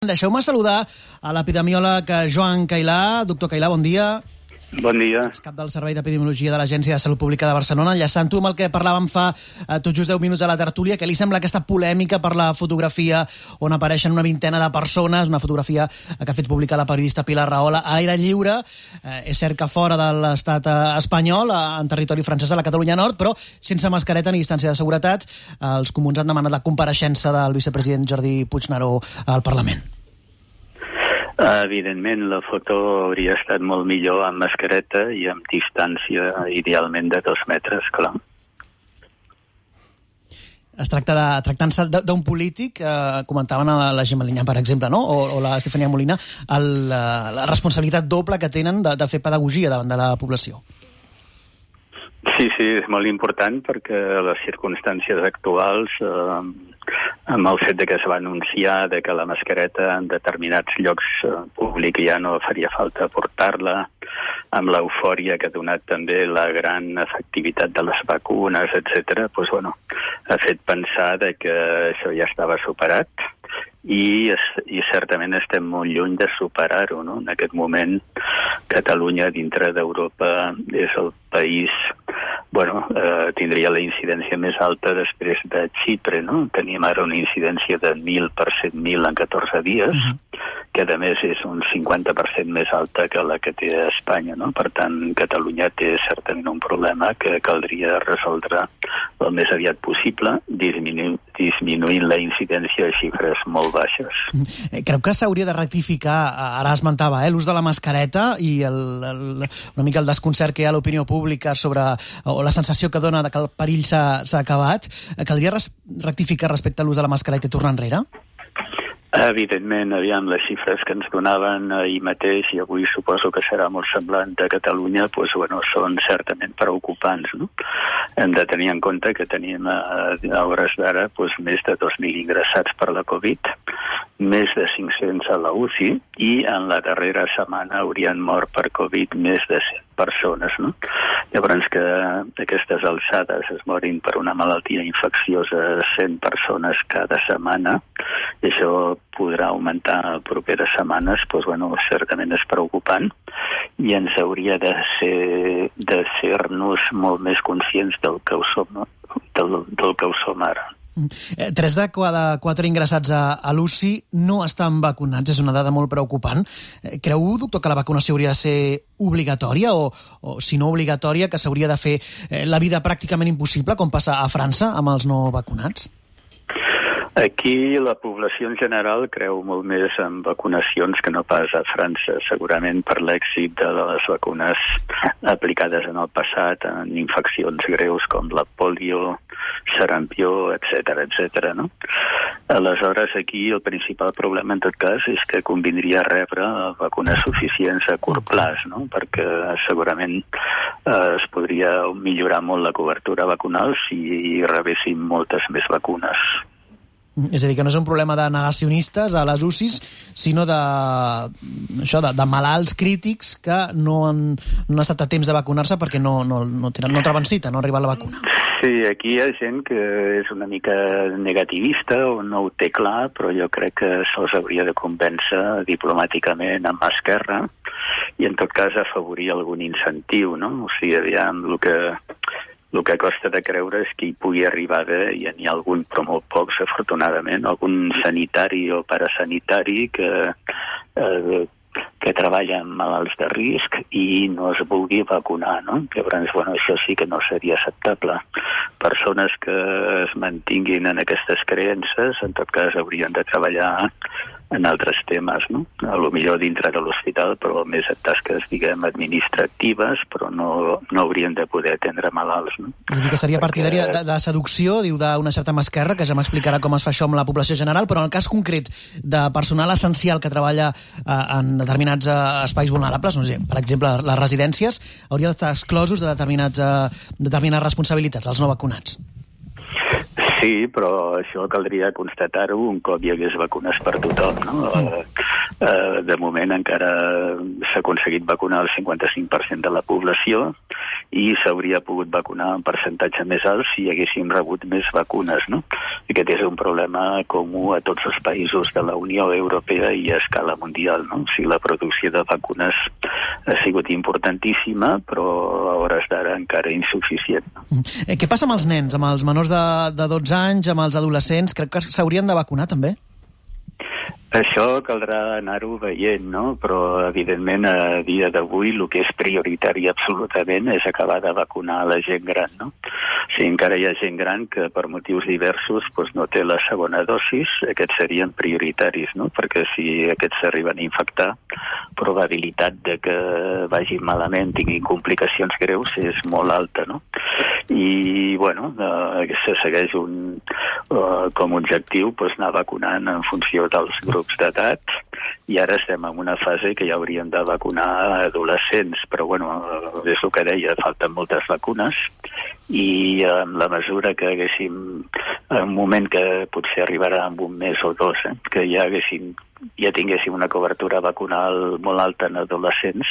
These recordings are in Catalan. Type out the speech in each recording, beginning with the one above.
Deixeu-me saludar a l'epidemiòleg Joan Cailà. Doctor Cailà, bon dia. Bon dia. És cap del Servei d'Epidemiologia de l'Agència de Salut Pública de Barcelona. Enllaçant-ho amb el que parlàvem fa eh, tot just 10 minuts a la tertúlia, que li sembla aquesta polèmica per la fotografia on apareixen una vintena de persones, una fotografia que ha fet publicar la periodista Pilar Rahola a l'aire lliure. Eh, és cert que fora de l'estat eh, espanyol, eh, en territori francès, a la Catalunya Nord, però sense mascareta ni distància de seguretat. Eh, els comuns han demanat la compareixença del vicepresident Jordi Puigneró al Parlament. Evidentment, la foto hauria estat molt millor amb mascareta i amb distància, idealment, de dos metres, clar. Es tracta de tractant-se d'un polític, eh, comentaven a la, la Gemma Linyà, per exemple, no? o, o la Estefania Molina, el, la, la responsabilitat doble que tenen de, de fer pedagogia davant de la població. Sí, sí, és molt important perquè les circumstàncies actuals eh, amb el fet de que es va anunciar de que la mascareta en determinats llocs eh, públics ja no faria falta portar-la, amb l'eufòria que ha donat també la gran efectivitat de les vacunes, etc. doncs, bueno, ha fet pensar de que això ja estava superat i, i certament estem molt lluny de superar-ho. No? En aquest moment, Catalunya, dintre d'Europa, és el país bueno, eh, tindria la incidència més alta després de Xipre, no? Teníem ara una incidència de 1.000 per 100.000 en 14 dies, uh -huh. Que a més és un 50% més alta que la que té Espanya, no? Per tant, Catalunya té certament un problema que caldria resoldre el més aviat possible, disminu disminuint la incidència a xifres molt baixes. Eh, creu que s'hauria de rectificar, ara esmentava, eh, l'ús de la mascareta i el, el, una mica el desconcert que hi ha a l'opinió pública sobre o la sensació que dona de que el perill s'ha acabat, eh, caldria res, rectificar respecte a l'ús de la mascareta i tornar enrere? Evidentment, aviam, les xifres que ens donaven ahir mateix, i avui suposo que serà molt semblant a Catalunya, doncs, bueno, són certament preocupants. No? Hem de tenir en compte que tenim a, a hores d'ara doncs, més de 2.000 ingressats per la Covid, més de 500 a la UCI, i en la darrera setmana haurien mort per Covid més de 100 persones. No? Llavors que aquestes alçades es morin per una malaltia infecciosa 100 persones cada setmana, i això podrà augmentar en properes setmanes, doncs, bueno, certament és preocupant i ens hauria de ser de ser-nos molt més conscients del que ho som, no? del, del que ho som ara. Eh, tres de cada quatre ingressats a, a l'UCI no estan vacunats, és una dada molt preocupant. Eh, creu, doctor, que la vacunació hauria de ser obligatòria o, o si no obligatòria, que s'hauria de fer eh, la vida pràcticament impossible, com passa a França amb els no vacunats? Aquí la població en general creu molt més en vacunacions que no pas a França, segurament per l'èxit de les vacunes aplicades en el passat en infeccions greus com la polio, sarampió, etc etc. no? Aleshores, aquí el principal problema en tot cas és que convindria rebre vacunes suficients a curt plaç, no? perquè segurament eh, es podria millorar molt la cobertura vacunal si rebessin moltes més vacunes. És a dir, que no és un problema de negacionistes a les UCIs, sinó de, això, de, de malalts crítics que no han, no han estat a temps de vacunar-se perquè no, no, no, tenen, no troben cita, no arriba la vacuna. Sí, aquí hi ha gent que és una mica negativista o no ho té clar, però jo crec que se'ls hauria de convèncer diplomàticament amb esquerra i en tot cas afavorir algun incentiu, no? O sigui, aviam, el que el que costa de creure és que hi pugui arribar bé, i n'hi ha algun, però molt pocs, afortunadament, algun sanitari o parasanitari que, eh, que treballa amb malalts de risc i no es vulgui vacunar, no? Llavors, bueno, això sí que no seria acceptable. Persones que es mantinguin en aquestes creences, en tot cas, haurien de treballar en altres temes, no? A lo millor dintre de l'hospital, però més en tasques, diguem, administratives, però no, no haurien de poder atendre malalts, no? És a dir, que seria partidària de, de seducció, diu d'una certa masquerra, que ja m'explicarà com es fa això amb la població general, però en el cas concret de personal essencial que treballa eh, en determinats eh, espais vulnerables, no sé, per exemple, les residències, hauria d'estar exclosos de determinats, eh, determinades responsabilitats, els no vacunats. Sí, però això caldria constatar-ho un cop hi hagués vacunes per tothom. No? Mm. Eh, de moment encara s'ha aconseguit vacunar el 55% de la població i s'hauria pogut vacunar en percentatge més alt si haguéssim rebut més vacunes. No? Aquest és un problema comú a tots els països de la Unió Europea i a escala mundial. No? O sigui, la producció de vacunes ha sigut importantíssima, però d'ara encara insuficient. Eh, què passa amb els nens, amb els menors de, de 12 anys, amb els adolescents? Crec que s'haurien de vacunar també? Això caldrà anar-ho veient, no? però evidentment a dia d'avui el que és prioritari absolutament és acabar de vacunar la gent gran. No? Si encara hi ha gent gran que per motius diversos doncs, no té la segona dosis, aquests serien prioritaris, no? perquè si aquests s'arriben a infectar, probabilitat de que vagin malament, tinguin complicacions greus, és molt alta. No? I, bueno, eh, se segueix un, eh, com a objectiu doncs, anar vacunant en funció dels grups d'edat i ara estem en una fase que ja hauríem de vacunar adolescents, però bueno, és el que deia, falten moltes vacunes i en la mesura que haguéssim, en un moment que potser arribarà en un mes o dos, eh, que ja haguéssim ja tinguéssim una cobertura vacunal molt alta en adolescents,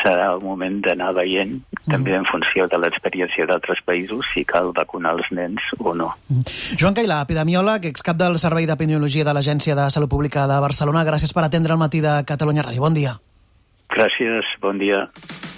serà el moment d'anar veient, mm. també en funció de l'experiència d'altres països, si cal vacunar els nens o no. Mm. Joan Cailà, epidemiòleg, excap del Servei d'Epidemiologia de l'Agència de Salut Pública de Barcelona, gràcies per atendre el matí de Catalunya Ràdio. Bon dia. Gràcies, bon dia.